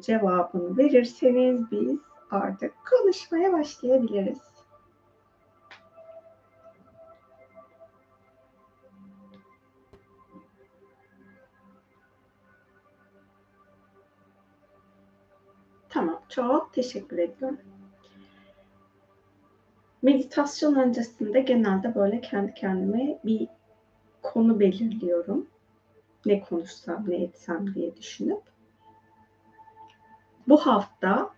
cevabını verirseniz biz artık konuşmaya başlayabiliriz. Tamam, çok teşekkür ediyorum. Meditasyon öncesinde genelde böyle kendi kendime bir konu belirliyorum. Ne konuşsam, ne etsem diye düşünüp. Bu hafta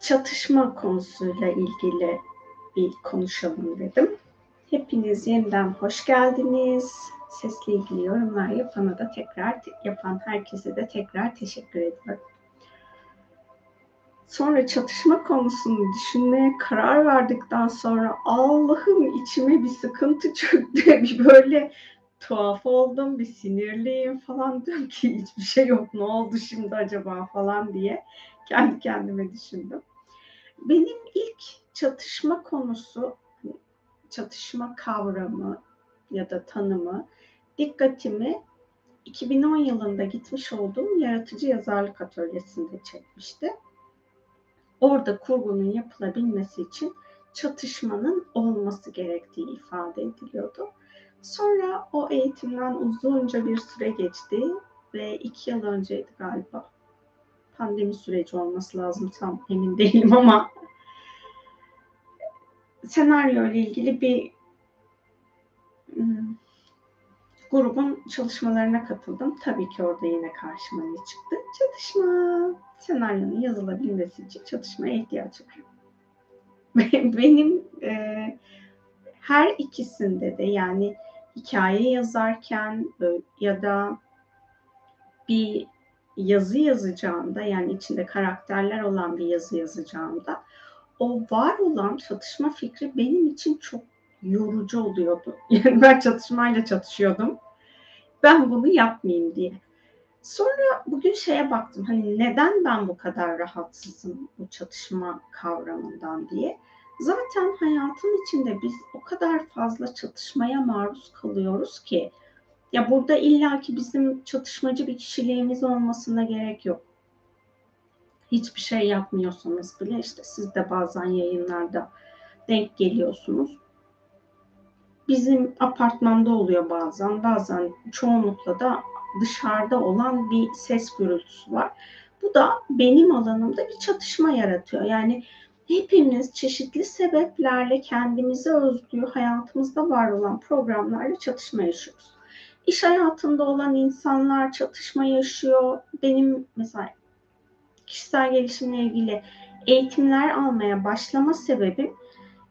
çatışma konusuyla ilgili bir konuşalım dedim. Hepiniz yeniden hoş geldiniz. Sesle ilgili yorumlar yapana da tekrar yapan herkese de tekrar teşekkür ediyorum. Sonra çatışma konusunu düşünmeye karar verdikten sonra Allah'ım içime bir sıkıntı çöktü. Bir böyle tuhaf oldum, bir sinirliyim falan diyorum ki hiçbir şey yok ne oldu şimdi acaba falan diye kendi kendime düşündüm. Benim ilk çatışma konusu, çatışma kavramı ya da tanımı dikkatimi 2010 yılında gitmiş olduğum yaratıcı yazarlık atölyesinde çekmişti. Orada kurgunun yapılabilmesi için çatışmanın olması gerektiği ifade ediliyordu. Sonra o eğitimden uzunca bir süre geçti ve iki yıl önceydi galiba. Pandemi süreci olması lazım tam emin değilim ama senaryo ile ilgili bir hmm, grubun çalışmalarına katıldım. Tabii ki orada yine karşıma ne çıktı? Çatışma. Senaryonun yazılabilmesi için çatışmaya ihtiyaç var. Benim e, her ikisinde de yani hikaye yazarken ya da bir yazı yazacağımda yani içinde karakterler olan bir yazı yazacağımda o var olan çatışma fikri benim için çok yorucu oluyordu. Yani ben çatışmayla çatışıyordum. Ben bunu yapmayayım diye. Sonra bugün şeye baktım hani neden ben bu kadar rahatsızım bu çatışma kavramından diye. Zaten hayatın içinde biz o kadar fazla çatışmaya maruz kalıyoruz ki ya burada illaki bizim çatışmacı bir kişiliğimiz olmasına gerek yok. Hiçbir şey yapmıyorsanız bile işte siz de bazen yayınlarda denk geliyorsunuz. Bizim apartmanda oluyor bazen, bazen çoğunlukla da dışarıda olan bir ses gürültüsü var. Bu da benim alanımda bir çatışma yaratıyor. Yani hepimiz çeşitli sebeplerle kendimize özgü hayatımızda var olan programlarla çatışma yaşıyoruz. İş hayatında olan insanlar çatışma yaşıyor. Benim mesela kişisel gelişimle ilgili eğitimler almaya başlama sebebim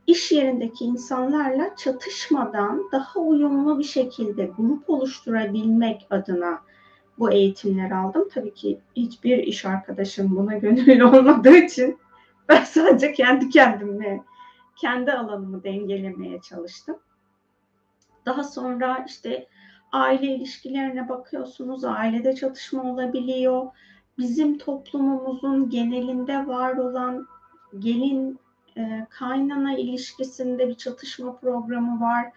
iş yerindeki insanlarla çatışmadan daha uyumlu bir şekilde grup oluşturabilmek adına bu eğitimleri aldım. Tabii ki hiçbir iş arkadaşım buna gönüllü olmadığı için ben sadece kendi kendimle, kendi alanımı dengelemeye çalıştım. Daha sonra işte aile ilişkilerine bakıyorsunuz. Ailede çatışma olabiliyor. Bizim toplumumuzun genelinde var olan gelin e, kaynana ilişkisinde bir çatışma programı var.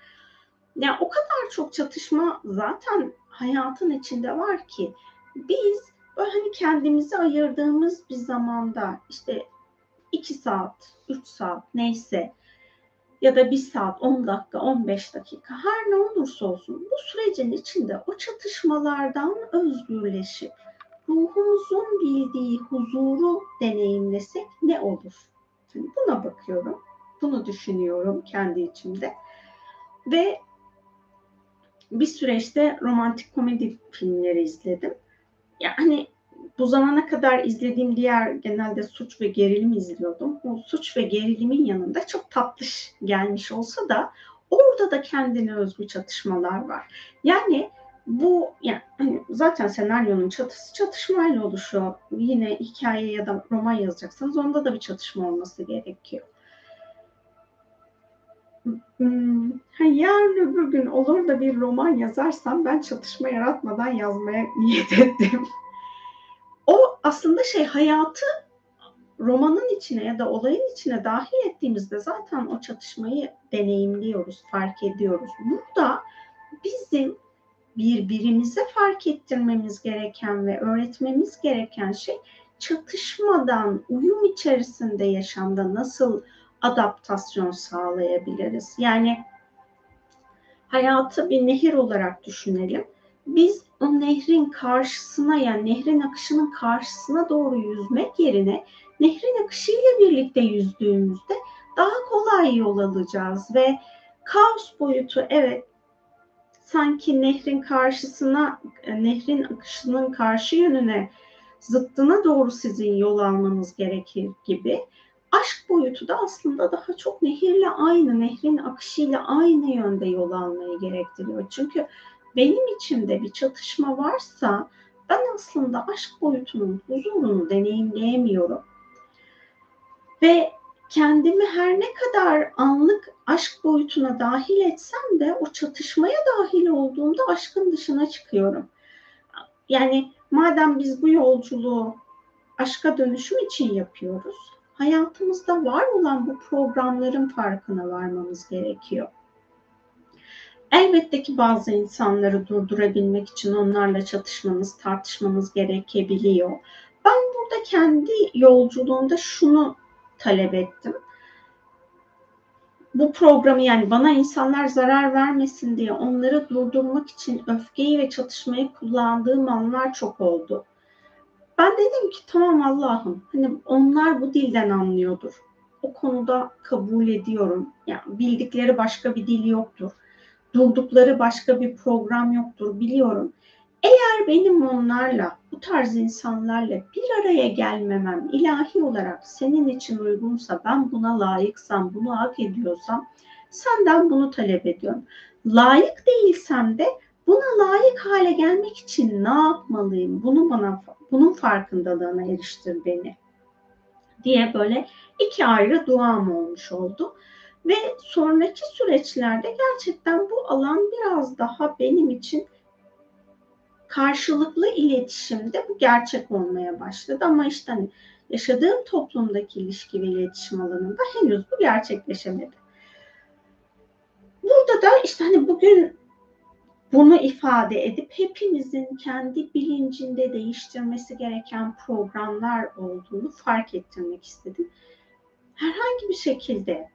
Yani o kadar çok çatışma zaten hayatın içinde var ki biz böyle hani kendimizi ayırdığımız bir zamanda işte 2 saat, 3 saat neyse ya da 1 saat, 10 dakika, 15 dakika her ne olursa olsun bu sürecin içinde o çatışmalardan özgürleşip ruhumuzun bildiği huzuru deneyimlesek ne olur? Yani buna bakıyorum. Bunu düşünüyorum kendi içimde. Ve bir süreçte romantik komedi filmleri izledim. Yani bu zamana kadar izlediğim diğer genelde suç ve gerilim izliyordum. O suç ve gerilimin yanında çok tatlış gelmiş olsa da orada da kendine özgü çatışmalar var. Yani bu yani zaten senaryonun çatısı çatışmayla oluşuyor. Yine hikaye ya da roman yazacaksanız onda da bir çatışma olması gerekiyor. Hmm, yarın öbür gün olur da bir roman yazarsam ben çatışma yaratmadan yazmaya niyet ettim o aslında şey hayatı romanın içine ya da olayın içine dahil ettiğimizde zaten o çatışmayı deneyimliyoruz, fark ediyoruz. Burada bizim birbirimize fark ettirmemiz gereken ve öğretmemiz gereken şey çatışmadan, uyum içerisinde yaşamda nasıl adaptasyon sağlayabiliriz? Yani hayatı bir nehir olarak düşünelim. Biz o nehrin karşısına yani nehrin akışının karşısına doğru yüzmek yerine nehrin akışıyla birlikte yüzdüğümüzde daha kolay yol alacağız ve kaos boyutu evet sanki nehrin karşısına nehrin akışının karşı yönüne zıttına doğru sizin yol almanız gerekir gibi aşk boyutu da aslında daha çok nehirle aynı, nehrin akışıyla aynı yönde yol almayı gerektiriyor. Çünkü benim içimde bir çatışma varsa ben aslında aşk boyutunun huzurunu deneyimleyemiyorum. Ve kendimi her ne kadar anlık aşk boyutuna dahil etsem de o çatışmaya dahil olduğumda aşkın dışına çıkıyorum. Yani madem biz bu yolculuğu aşka dönüşüm için yapıyoruz, hayatımızda var olan bu programların farkına varmamız gerekiyor. Elbette ki bazı insanları durdurabilmek için onlarla çatışmamız, tartışmamız gerekebiliyor. Ben burada kendi yolculuğumda şunu talep ettim. Bu programı yani bana insanlar zarar vermesin diye onları durdurmak için öfkeyi ve çatışmayı kullandığım anlar çok oldu. Ben dedim ki tamam Allah'ım hani onlar bu dilden anlıyordur. O konuda kabul ediyorum. Yani bildikleri başka bir dil yoktur. Durdukları başka bir program yoktur biliyorum. Eğer benim onlarla, bu tarz insanlarla bir araya gelmemem ilahi olarak senin için uygunsa, ben buna layıksam, bunu hak ediyorsam senden bunu talep ediyorum. Layık değilsem de buna layık hale gelmek için ne yapmalıyım? Bunu bana bunun farkındalığına eriştir beni diye böyle iki ayrı duam olmuş oldu. Ve sonraki süreçlerde gerçekten bu alan biraz daha benim için karşılıklı iletişimde bu gerçek olmaya başladı. Ama işte hani yaşadığım toplumdaki ilişki ve iletişim alanında henüz bu gerçekleşemedi. Burada da işte hani bugün bunu ifade edip hepimizin kendi bilincinde değiştirmesi gereken programlar olduğunu fark ettirmek istedim. Herhangi bir şekilde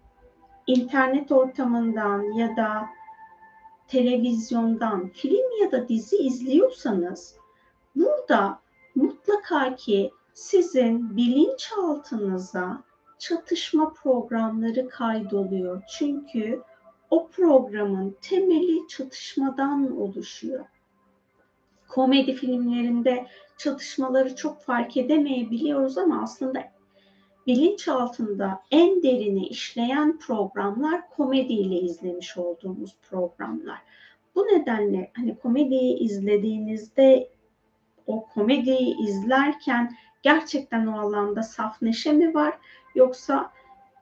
internet ortamından ya da televizyondan film ya da dizi izliyorsanız burada mutlaka ki sizin bilinçaltınıza çatışma programları kaydoluyor. Çünkü o programın temeli çatışmadan oluşuyor. Komedi filmlerinde çatışmaları çok fark edemeyebiliyoruz ama aslında bilinç altında en derini işleyen programlar komediyle izlemiş olduğumuz programlar. Bu nedenle hani komediyi izlediğinizde o komediyi izlerken gerçekten o alanda saf neşe mi var yoksa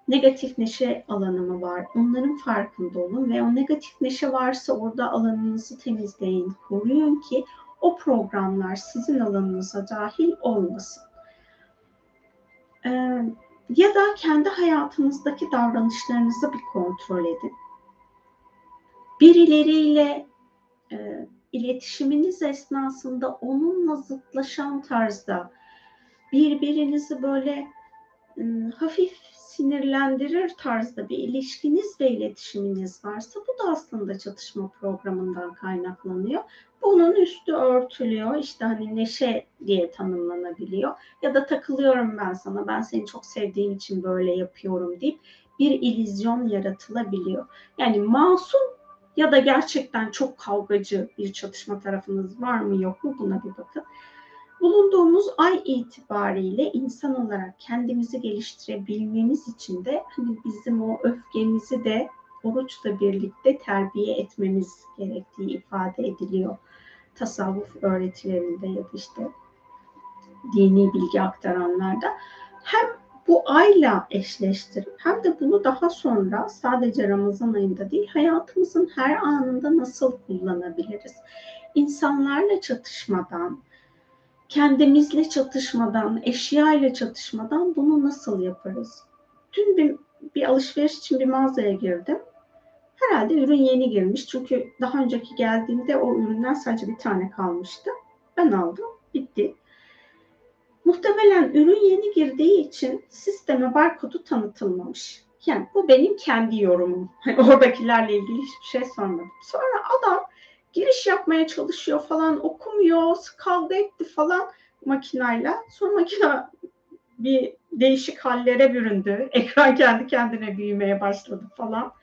negatif neşe alanı mı var? Onların farkında olun ve o negatif neşe varsa orada alanınızı temizleyin, koruyun ki o programlar sizin alanınıza dahil olmasın. Ee, ya da kendi hayatınızdaki davranışlarınızı bir kontrol edin. Birileriyle e, iletişiminiz esnasında onunla zıtlaşan tarzda birbirinizi böyle e, hafif sinirlendirir tarzda bir ilişkiniz ve iletişiminiz varsa bu da aslında çatışma programından kaynaklanıyor. Bunun üstü örtülüyor. İşte hani neşe diye tanımlanabiliyor. Ya da takılıyorum ben sana. Ben seni çok sevdiğim için böyle yapıyorum deyip bir illüzyon yaratılabiliyor. Yani masum ya da gerçekten çok kavgacı bir çatışma tarafınız var mı yok mu buna bir bakın. Bulunduğumuz ay itibariyle insan olarak kendimizi geliştirebilmemiz için de hani bizim o öfkemizi de oruçla birlikte terbiye etmemiz gerektiği ifade ediliyor. Tasavvuf öğretilerinde ya da işte dini bilgi aktaranlarda hem bu ayla eşleştirip hem de bunu daha sonra sadece Ramazan ayında değil hayatımızın her anında nasıl kullanabiliriz? İnsanlarla çatışmadan, kendimizle çatışmadan, eşya ile çatışmadan bunu nasıl yaparız? Dün bir, bir alışveriş için bir mağazaya girdim. Herhalde ürün yeni girmiş. Çünkü daha önceki geldiğimde o üründen sadece bir tane kalmıştı. Ben aldım. Bitti. Muhtemelen ürün yeni girdiği için sisteme barkodu tanıtılmamış. Yani bu benim kendi yorumum. Oradakilerle ilgili hiçbir şey sormadım. Sonra adam giriş yapmaya çalışıyor falan okumuyor, kavga etti falan makinayla. Sonra makina bir değişik hallere büründü. Ekran kendi kendine büyümeye başladı falan.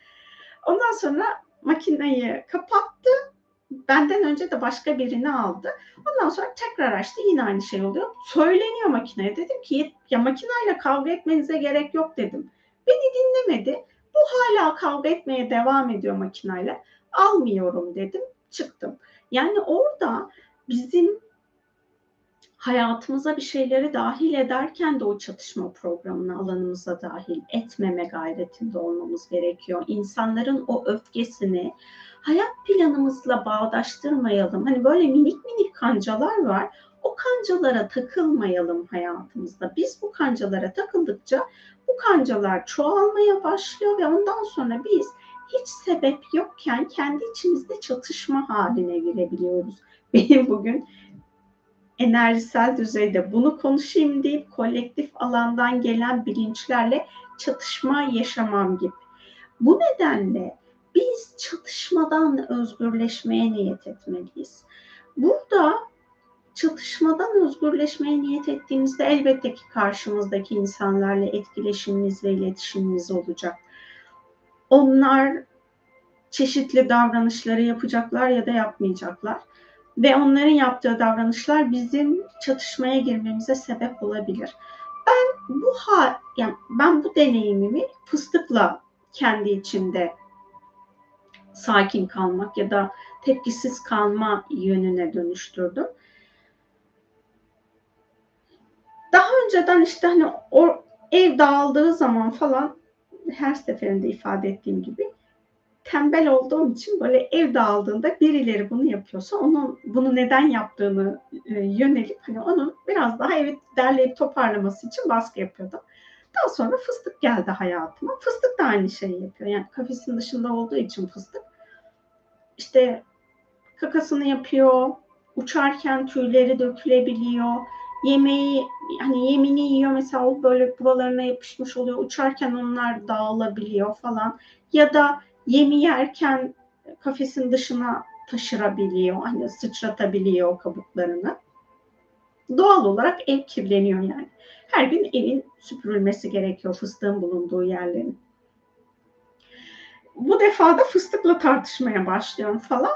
Ondan sonra makineyi kapattı. Benden önce de başka birini aldı. Ondan sonra tekrar açtı. Yine aynı şey oluyor. Söyleniyor makineye. Dedim ki ya makineyle kavga etmenize gerek yok dedim. Beni dinlemedi. Bu hala kavga etmeye devam ediyor makineyle. Almıyorum dedim. Çıktım. Yani orada bizim hayatımıza bir şeyleri dahil ederken de o çatışma programına alanımıza dahil etmeme gayretinde olmamız gerekiyor. İnsanların o öfkesini hayat planımızla bağdaştırmayalım. Hani böyle minik minik kancalar var. O kancalara takılmayalım hayatımızda. Biz bu kancalara takıldıkça bu kancalar çoğalmaya başlıyor ve ondan sonra biz hiç sebep yokken kendi içimizde çatışma haline girebiliyoruz. Benim bugün enerjisel düzeyde bunu konuşayım deyip kolektif alandan gelen bilinçlerle çatışma yaşamam gibi. Bu nedenle biz çatışmadan özgürleşmeye niyet etmeliyiz. Burada çatışmadan özgürleşmeye niyet ettiğimizde elbette ki karşımızdaki insanlarla etkileşimimiz ve iletişimimiz olacak. Onlar çeşitli davranışları yapacaklar ya da yapmayacaklar ve onların yaptığı davranışlar bizim çatışmaya girmemize sebep olabilir. Ben bu ha yani ben bu deneyimimi fıstıkla kendi içinde sakin kalmak ya da tepkisiz kalma yönüne dönüştürdüm. Daha önceden işte hani o ev dağıldığı zaman falan her seferinde ifade ettiğim gibi tembel olduğum için böyle ev dağıldığında birileri bunu yapıyorsa onun bunu neden yaptığını e, yönelip hani onun biraz daha evi derleyip toparlaması için baskı yapıyordum. Daha sonra fıstık geldi hayatıma. Fıstık da aynı şeyi yapıyor. Yani kafesin dışında olduğu için fıstık. İşte kakasını yapıyor. Uçarken tüyleri dökülebiliyor. Yemeği hani yemini yiyor mesela o böyle buralarına yapışmış oluyor. Uçarken onlar dağılabiliyor falan. Ya da yemi yerken kafesin dışına taşırabiliyor. Hani sıçratabiliyor kabuklarını. Doğal olarak ev kirleniyor yani. Her gün evin süpürülmesi gerekiyor fıstığın bulunduğu yerlerin. Bu defa da fıstıkla tartışmaya başlıyorum falan.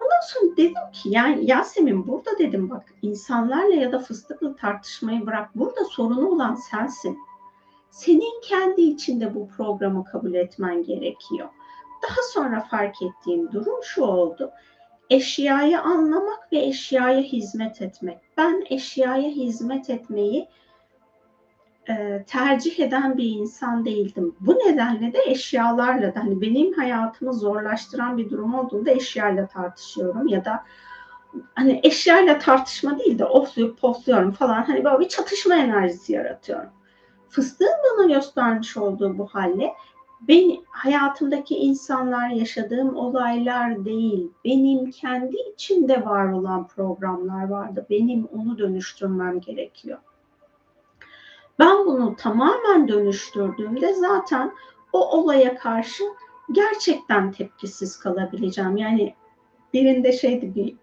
Ondan sonra dedim ki yani Yasemin burada dedim bak insanlarla ya da fıstıkla tartışmayı bırak. Burada sorunu olan sensin. Senin kendi içinde bu programı kabul etmen gerekiyor. Daha sonra fark ettiğim durum şu oldu. Eşyayı anlamak ve eşyaya hizmet etmek. Ben eşyaya hizmet etmeyi e, tercih eden bir insan değildim. Bu nedenle de eşyalarla da hani benim hayatımı zorlaştıran bir durum olduğunda eşyayla tartışıyorum ya da hani eşyayla tartışma değil de ofluyup pofluyorum falan hani böyle bir çatışma enerjisi yaratıyorum. Fıstığın bana göstermiş olduğu bu halle ben hayatımdaki insanlar yaşadığım olaylar değil, benim kendi içimde var olan programlar vardı. Benim onu dönüştürmem gerekiyor. Ben bunu tamamen dönüştürdüğümde zaten o olaya karşı gerçekten tepkisiz kalabileceğim. Yani birinde şeydi bir,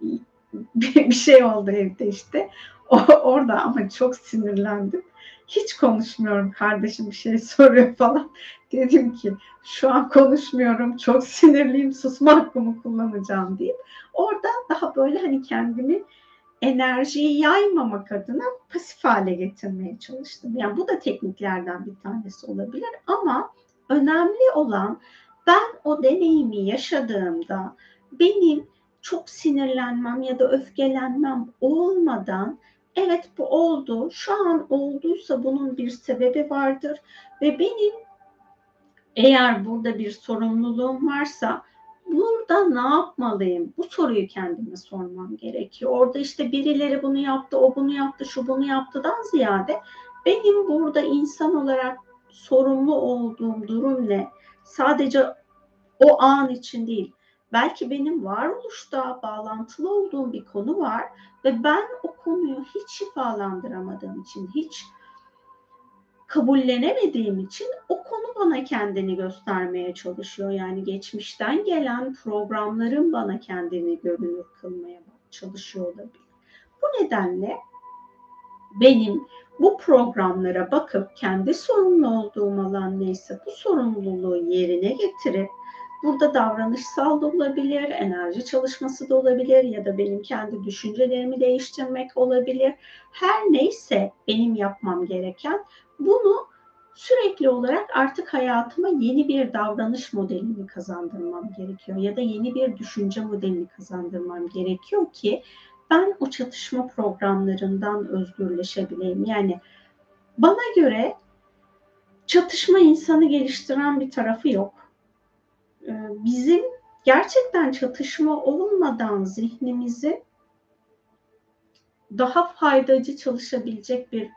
bir şey oldu evde işte. O, orada ama çok sinirlendim. Hiç konuşmuyorum kardeşim bir şey soruyor falan. Dedim ki şu an konuşmuyorum çok sinirliyim susma hakkımı kullanacağım deyip orada daha böyle hani kendimi enerjiyi yaymamak adına pasif hale getirmeye çalıştım. Yani bu da tekniklerden bir tanesi olabilir ama önemli olan ben o deneyimi yaşadığımda benim çok sinirlenmem ya da öfkelenmem olmadan evet bu oldu. Şu an olduysa bunun bir sebebi vardır ve benim eğer burada bir sorumluluğum varsa burada ne yapmalıyım? Bu soruyu kendime sormam gerekiyor. Orada işte birileri bunu yaptı, o bunu yaptı, şu bunu yaptıdan ziyade benim burada insan olarak sorumlu olduğum durum ne? Sadece o an için değil. Belki benim varoluşta bağlantılı olduğum bir konu var ve ben o konuyu hiç şifalandıramadığım için, hiç kabullenemediğim için o konu bana kendini göstermeye çalışıyor. Yani geçmişten gelen programların bana kendini görünür kılmaya çalışıyor olabilir. Bu nedenle benim bu programlara bakıp kendi sorumlu olduğum alan neyse bu sorumluluğu yerine getirip burada davranışsal da olabilir, enerji çalışması da olabilir ya da benim kendi düşüncelerimi değiştirmek olabilir. Her neyse benim yapmam gereken bunu sürekli olarak artık hayatıma yeni bir davranış modelini kazandırmam gerekiyor ya da yeni bir düşünce modelini kazandırmam gerekiyor ki ben o çatışma programlarından özgürleşebileyim. Yani bana göre çatışma insanı geliştiren bir tarafı yok. Ee, bizim gerçekten çatışma olmadan zihnimizi daha faydacı çalışabilecek bir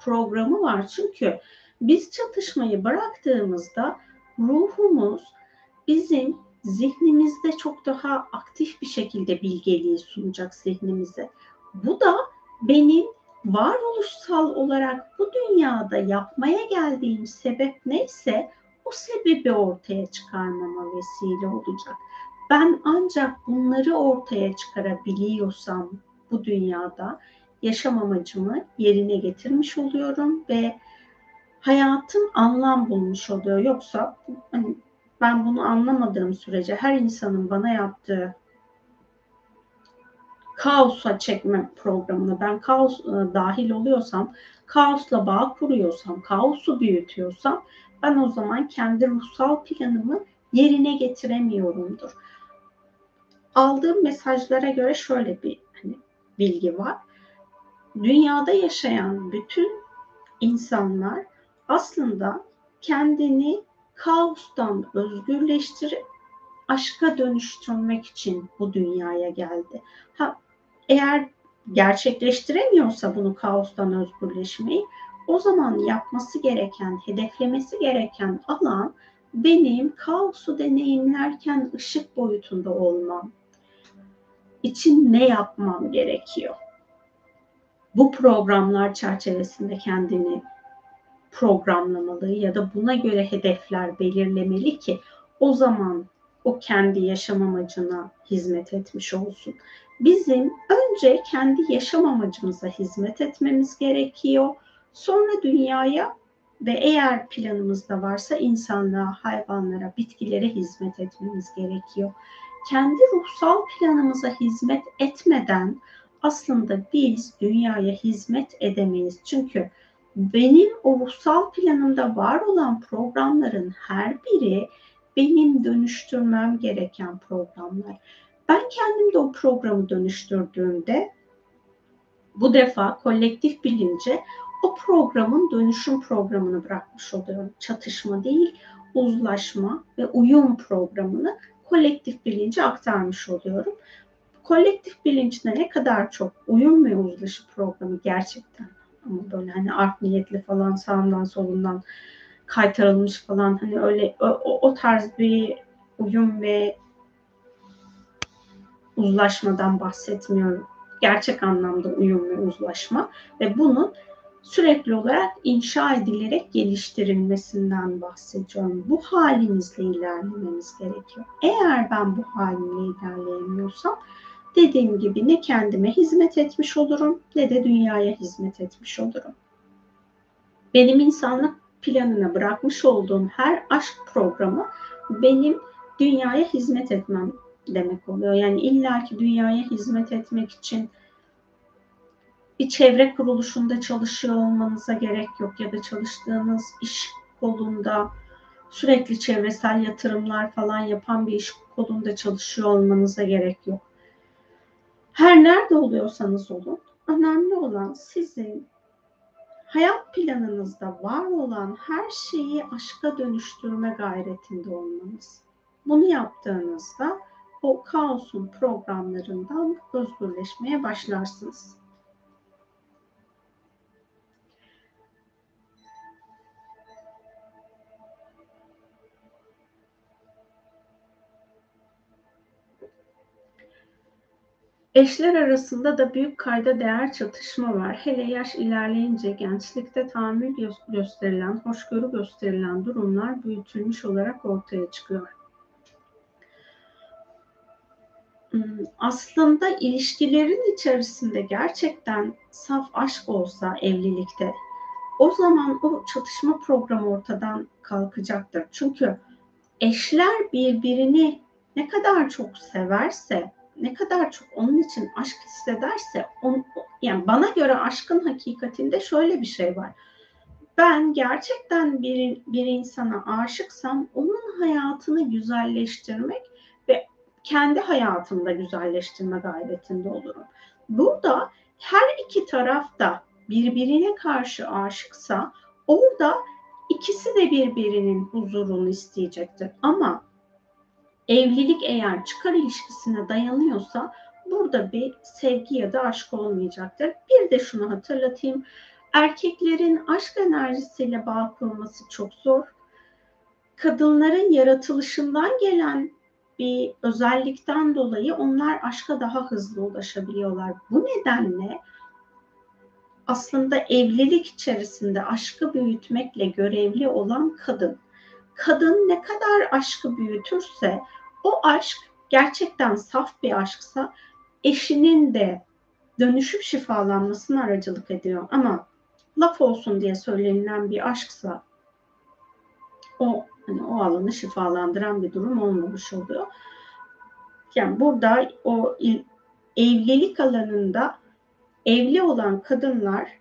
programı var. Çünkü biz çatışmayı bıraktığımızda ruhumuz bizim zihnimizde çok daha aktif bir şekilde bilgeliği sunacak zihnimize. Bu da benim varoluşsal olarak bu dünyada yapmaya geldiğim sebep neyse o sebebi ortaya çıkarmama vesile olacak. Ben ancak bunları ortaya çıkarabiliyorsam bu dünyada yaşam amacımı yerine getirmiş oluyorum ve hayatım anlam bulmuş oluyor. Yoksa hani ben bunu anlamadığım sürece her insanın bana yaptığı kaosa çekme programına ben kaos e, dahil oluyorsam, kaosla bağ kuruyorsam, kaosu büyütüyorsam ben o zaman kendi ruhsal planımı yerine getiremiyorumdur. Aldığım mesajlara göre şöyle bir hani, bilgi var. Dünyada yaşayan bütün insanlar aslında kendini kaostan özgürleştirip aşka dönüştürmek için bu dünyaya geldi. Ha, eğer gerçekleştiremiyorsa bunu kaostan özgürleşmeyi o zaman yapması gereken, hedeflemesi gereken alan benim kaosu deneyimlerken ışık boyutunda olmam için ne yapmam gerekiyor? Bu programlar çerçevesinde kendini programlamalı ya da buna göre hedefler belirlemeli ki o zaman o kendi yaşam amacına hizmet etmiş olsun. Bizim önce kendi yaşam amacımıza hizmet etmemiz gerekiyor. Sonra dünyaya ve eğer planımızda varsa insanlığa, hayvanlara, bitkilere hizmet etmemiz gerekiyor. Kendi ruhsal planımıza hizmet etmeden aslında biz dünyaya hizmet edemeyiz. Çünkü benim o ruhsal planımda var olan programların her biri benim dönüştürmem gereken programlar. Ben kendim de o programı dönüştürdüğümde bu defa kolektif bilince o programın dönüşüm programını bırakmış oluyorum. Çatışma değil, uzlaşma ve uyum programını kolektif bilince aktarmış oluyorum. Kolektif bilinçte ne kadar çok uyum ve uzlaşı programı gerçekten ama böyle hani art niyetli falan sağından solundan kaytarılmış falan hani öyle o, o tarz bir uyum ve uzlaşmadan bahsetmiyorum. Gerçek anlamda uyum ve uzlaşma ve bunun sürekli olarak inşa edilerek geliştirilmesinden bahsediyorum. Bu halimizle ilerlememiz gerekiyor. Eğer ben bu halimle ilerleyemiyorsam dediğim gibi ne kendime hizmet etmiş olurum ne de dünyaya hizmet etmiş olurum. Benim insanlık planına bırakmış olduğum her aşk programı benim dünyaya hizmet etmem demek oluyor. Yani illaki dünyaya hizmet etmek için bir çevre kuruluşunda çalışıyor olmanıza gerek yok ya da çalıştığınız iş kolunda sürekli çevresel yatırımlar falan yapan bir iş kolunda çalışıyor olmanıza gerek yok. Her nerede oluyorsanız olun, önemli olan sizin hayat planınızda var olan her şeyi aşka dönüştürme gayretinde olmanız. Bunu yaptığınızda o kaosun programlarından özgürleşmeye başlarsınız. Eşler arasında da büyük kayda değer çatışma var. Hele yaş ilerleyince gençlikte tahammül gösterilen, hoşgörü gösterilen durumlar büyütülmüş olarak ortaya çıkıyor. Hmm, aslında ilişkilerin içerisinde gerçekten saf aşk olsa evlilikte o zaman o çatışma programı ortadan kalkacaktır. Çünkü eşler birbirini ne kadar çok severse, ne kadar çok onun için aşk hissederse, on, yani bana göre aşkın hakikatinde şöyle bir şey var. Ben gerçekten bir, bir insana aşıksam onun hayatını güzelleştirmek ve kendi hayatımda güzelleştirme gayretinde olurum. Burada her iki taraf da birbirine karşı aşıksa orada ikisi de birbirinin huzurunu isteyecektir. Ama evlilik eğer çıkar ilişkisine dayanıyorsa burada bir sevgi ya da aşk olmayacaktır. Bir de şunu hatırlatayım. Erkeklerin aşk enerjisiyle bağ kurması çok zor. Kadınların yaratılışından gelen bir özellikten dolayı onlar aşka daha hızlı ulaşabiliyorlar. Bu nedenle aslında evlilik içerisinde aşkı büyütmekle görevli olan kadın. Kadın ne kadar aşkı büyütürse o aşk gerçekten saf bir aşksa eşinin de dönüşüp şifalanmasına aracılık ediyor. Ama laf olsun diye söylenilen bir aşksa o hani o alanı şifalandıran bir durum olmamış oluyor. Yani burada o evlilik alanında evli olan kadınlar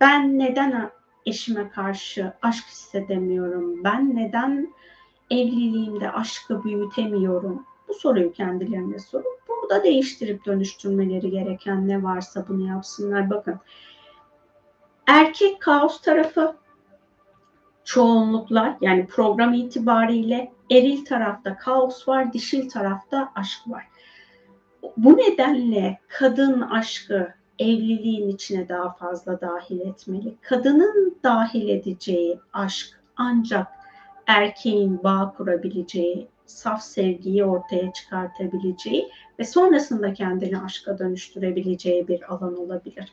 ben neden eşime karşı aşk hissedemiyorum? Ben neden evliliğimde aşkı büyütemiyorum? Bu soruyu kendilerine sorup burada değiştirip dönüştürmeleri gereken ne varsa bunu yapsınlar. Bakın erkek kaos tarafı çoğunlukla yani program itibariyle eril tarafta kaos var, dişil tarafta aşk var. Bu nedenle kadın aşkı evliliğin içine daha fazla dahil etmeli. Kadının dahil edeceği aşk ancak erkeğin bağ kurabileceği, saf sevgiyi ortaya çıkartabileceği ve sonrasında kendini aşka dönüştürebileceği bir alan olabilir.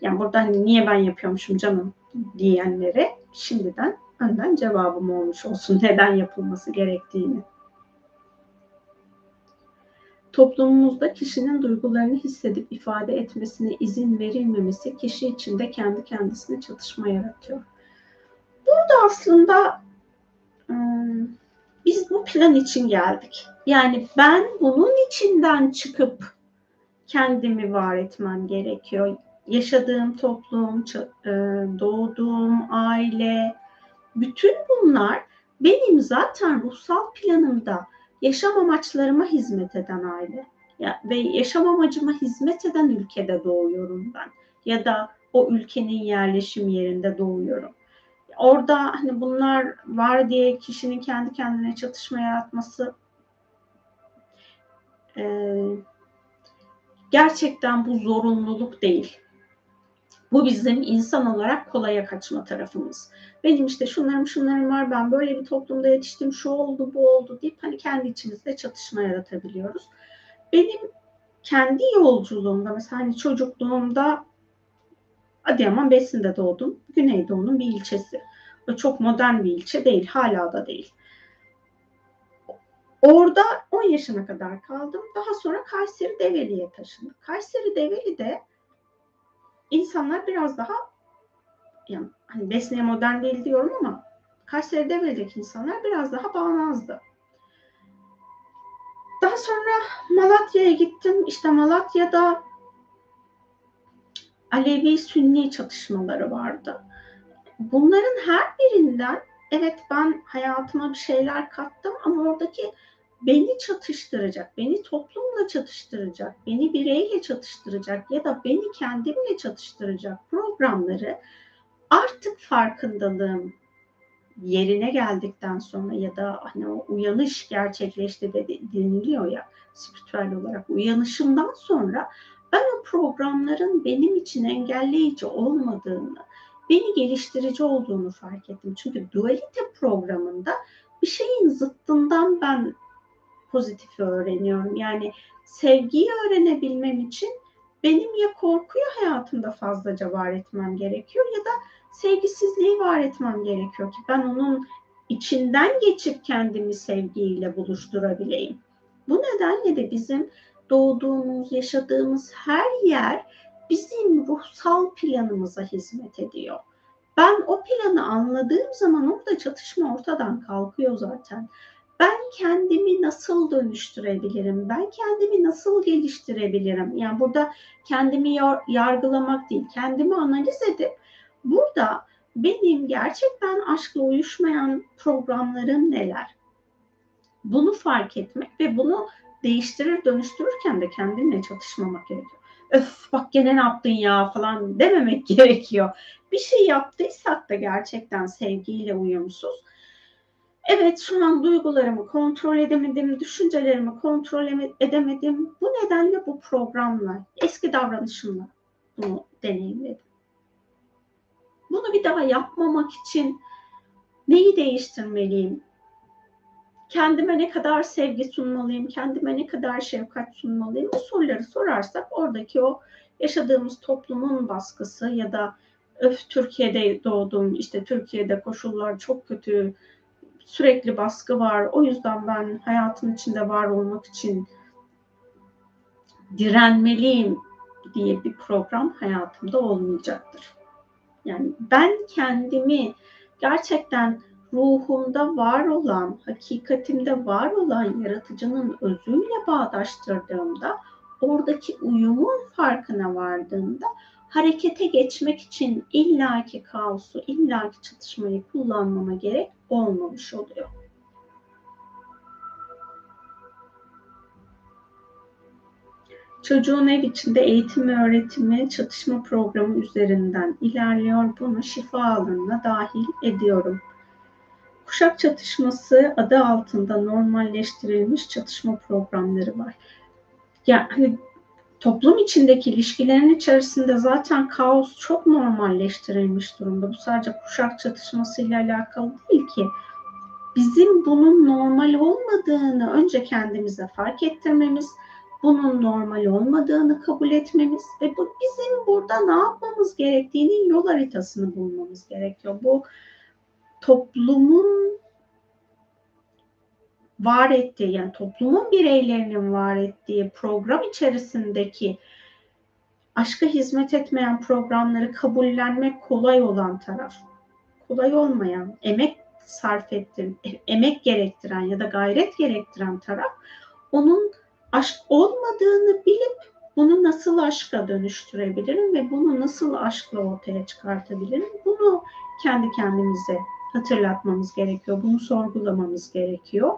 Yani burada hani niye ben yapıyormuşum canım diyenlere şimdiden önden cevabım olmuş olsun neden yapılması gerektiğini. Toplumumuzda kişinin duygularını hissedip ifade etmesine izin verilmemesi kişi içinde kendi kendisine çatışma yaratıyor. Burada aslında ıı, biz bu plan için geldik. Yani ben bunun içinden çıkıp kendimi var etmem gerekiyor. Yaşadığım toplum, ıı, doğduğum aile, bütün bunlar benim zaten ruhsal planımda yaşam amaçlarıma hizmet eden aile ya, ve yaşam amacıma hizmet eden ülkede doğuyorum ben ya da o ülkenin yerleşim yerinde doğuyorum. Orada hani bunlar var diye kişinin kendi kendine çatışma yaratması e, gerçekten bu zorunluluk değil. Bu bizim insan olarak kolaya kaçma tarafımız. Benim işte şunlarım şunlarım var, ben böyle bir toplumda yetiştim, şu oldu, bu oldu deyip hani kendi içimizde çatışma yaratabiliyoruz. Benim kendi yolculuğumda mesela hani çocukluğumda Adıyaman Besin'de doğdum. Güneydoğu'nun bir ilçesi. O çok modern bir ilçe değil, hala da değil. Orada 10 yaşına kadar kaldım. Daha sonra Kayseri Develi'ye taşındık. Kayseri Develi'de insanlar biraz daha yani hani Besne'ye modern değil diyorum ama Kayseri Devre'deki insanlar biraz daha bağnazdı. Daha sonra Malatya'ya gittim. İşte Malatya'da Alevi Sünni çatışmaları vardı. Bunların her birinden evet ben hayatıma bir şeyler kattım ama oradaki beni çatıştıracak, beni toplumla çatıştıracak, beni bireyle çatıştıracak ya da beni kendimle çatıştıracak programları artık farkındalığım yerine geldikten sonra ya da hani o uyanış gerçekleşti de deniliyor ya spiritüel olarak uyanışımdan sonra ben o programların benim için engelleyici olmadığını, beni geliştirici olduğunu fark ettim. Çünkü dualite programında bir şeyin zıttından ben pozitifi öğreniyorum. Yani sevgiyi öğrenebilmem için benim ya korkuyu hayatımda fazlaca var etmem gerekiyor ya da sevgisizliği var etmem gerekiyor ki ben onun içinden geçip kendimi sevgiyle buluşturabileyim. Bu nedenle de bizim doğduğumuz, yaşadığımız her yer bizim ruhsal planımıza hizmet ediyor. Ben o planı anladığım zaman orada çatışma ortadan kalkıyor zaten. Ben kendimi nasıl dönüştürebilirim? Ben kendimi nasıl geliştirebilirim? Yani burada kendimi yargılamak değil, kendimi analiz edip burada benim gerçekten aşkla uyuşmayan programlarım neler? Bunu fark etmek ve bunu değiştirir dönüştürürken de kendimle çatışmamak gerekiyor. Öf bak gene ne yaptın ya falan dememek gerekiyor. Bir şey yaptıysak da gerçekten sevgiyle uyumsuz. Evet şu an duygularımı kontrol edemedim, düşüncelerimi kontrol edemedim. Bu nedenle bu programla, eski davranışımla bunu deneyimledim. Bunu bir daha yapmamak için neyi değiştirmeliyim? Kendime ne kadar sevgi sunmalıyım? Kendime ne kadar şefkat sunmalıyım? Bu soruları sorarsak oradaki o yaşadığımız toplumun baskısı ya da öf Türkiye'de doğdum, işte Türkiye'de koşullar çok kötü, sürekli baskı var. O yüzden ben hayatın içinde var olmak için direnmeliyim diye bir program hayatımda olmayacaktır. Yani ben kendimi gerçekten ruhumda var olan, hakikatimde var olan yaratıcının özüyle bağdaştırdığımda, oradaki uyumun farkına vardığımda harekete geçmek için illaki kaosu, illaki çatışmayı kullanmama gerek olmamış oluyor. Çocuğun ev içinde eğitim ve öğretimi çatışma programı üzerinden ilerliyor. Bunu şifa alanına dahil ediyorum. Kuşak çatışması adı altında normalleştirilmiş çatışma programları var. Yani toplum içindeki ilişkilerin içerisinde zaten kaos çok normalleştirilmiş durumda. Bu sadece kuşak çatışmasıyla alakalı değil ki. Bizim bunun normal olmadığını önce kendimize fark ettirmemiz, bunun normal olmadığını kabul etmemiz ve bu bizim burada ne yapmamız gerektiğinin yol haritasını bulmamız gerekiyor. Bu toplumun var ettiği yani toplumun bireylerinin var ettiği program içerisindeki aşka hizmet etmeyen programları kabullenmek kolay olan taraf. Kolay olmayan, emek sarf ettiren, emek gerektiren ya da gayret gerektiren taraf onun aşk olmadığını bilip bunu nasıl aşka dönüştürebilirim ve bunu nasıl aşkla ortaya çıkartabilirim? Bunu kendi kendimize hatırlatmamız gerekiyor. Bunu sorgulamamız gerekiyor.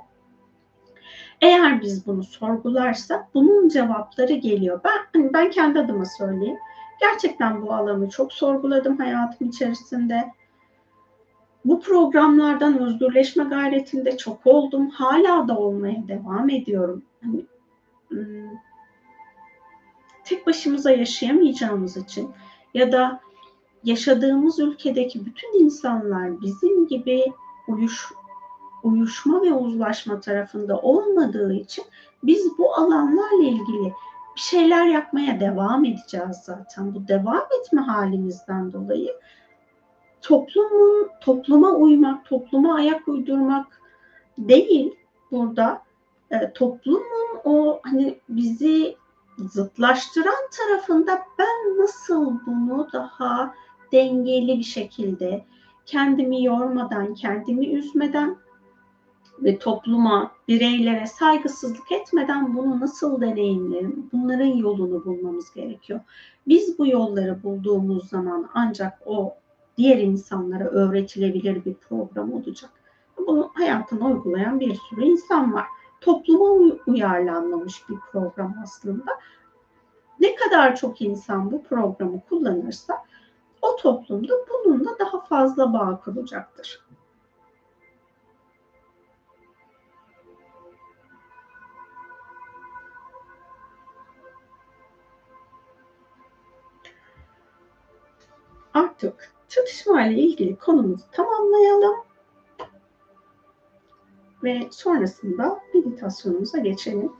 Eğer biz bunu sorgularsak bunun cevapları geliyor. Ben hani ben kendi adıma söyleyeyim. Gerçekten bu alanı çok sorguladım hayatım içerisinde. Bu programlardan özgürleşme gayretinde çok oldum. Hala da olmaya devam ediyorum. Hani, hmm, tek başımıza yaşayamayacağımız için ya da yaşadığımız ülkedeki bütün insanlar bizim gibi uyuş, uyuşma ve uzlaşma tarafında olmadığı için biz bu alanlarla ilgili bir şeyler yapmaya devam edeceğiz zaten. Bu devam etme halimizden dolayı toplumun topluma uymak, topluma ayak uydurmak değil burada e, toplumun o hani bizi zıtlaştıran tarafında ben nasıl bunu daha dengeli bir şekilde kendimi yormadan, kendimi üzmeden ve topluma, bireylere saygısızlık etmeden bunu nasıl deneyimlerim? Bunların yolunu bulmamız gerekiyor. Biz bu yolları bulduğumuz zaman ancak o diğer insanlara öğretilebilir bir program olacak. Bunu hayatına uygulayan bir sürü insan var. Topluma uyarlanmamış bir program aslında. Ne kadar çok insan bu programı kullanırsa o toplumda bununla daha fazla bağ kuracaktır. Artık çatışma ile ilgili konumuzu tamamlayalım. ve sonrasında meditasyonumuza geçelim.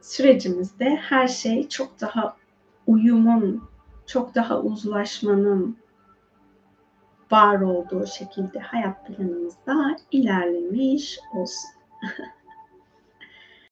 Sürecimizde her şey çok daha uyumun, çok daha uzlaşmanın var olduğu şekilde hayat planımızda ilerlemiş olsun.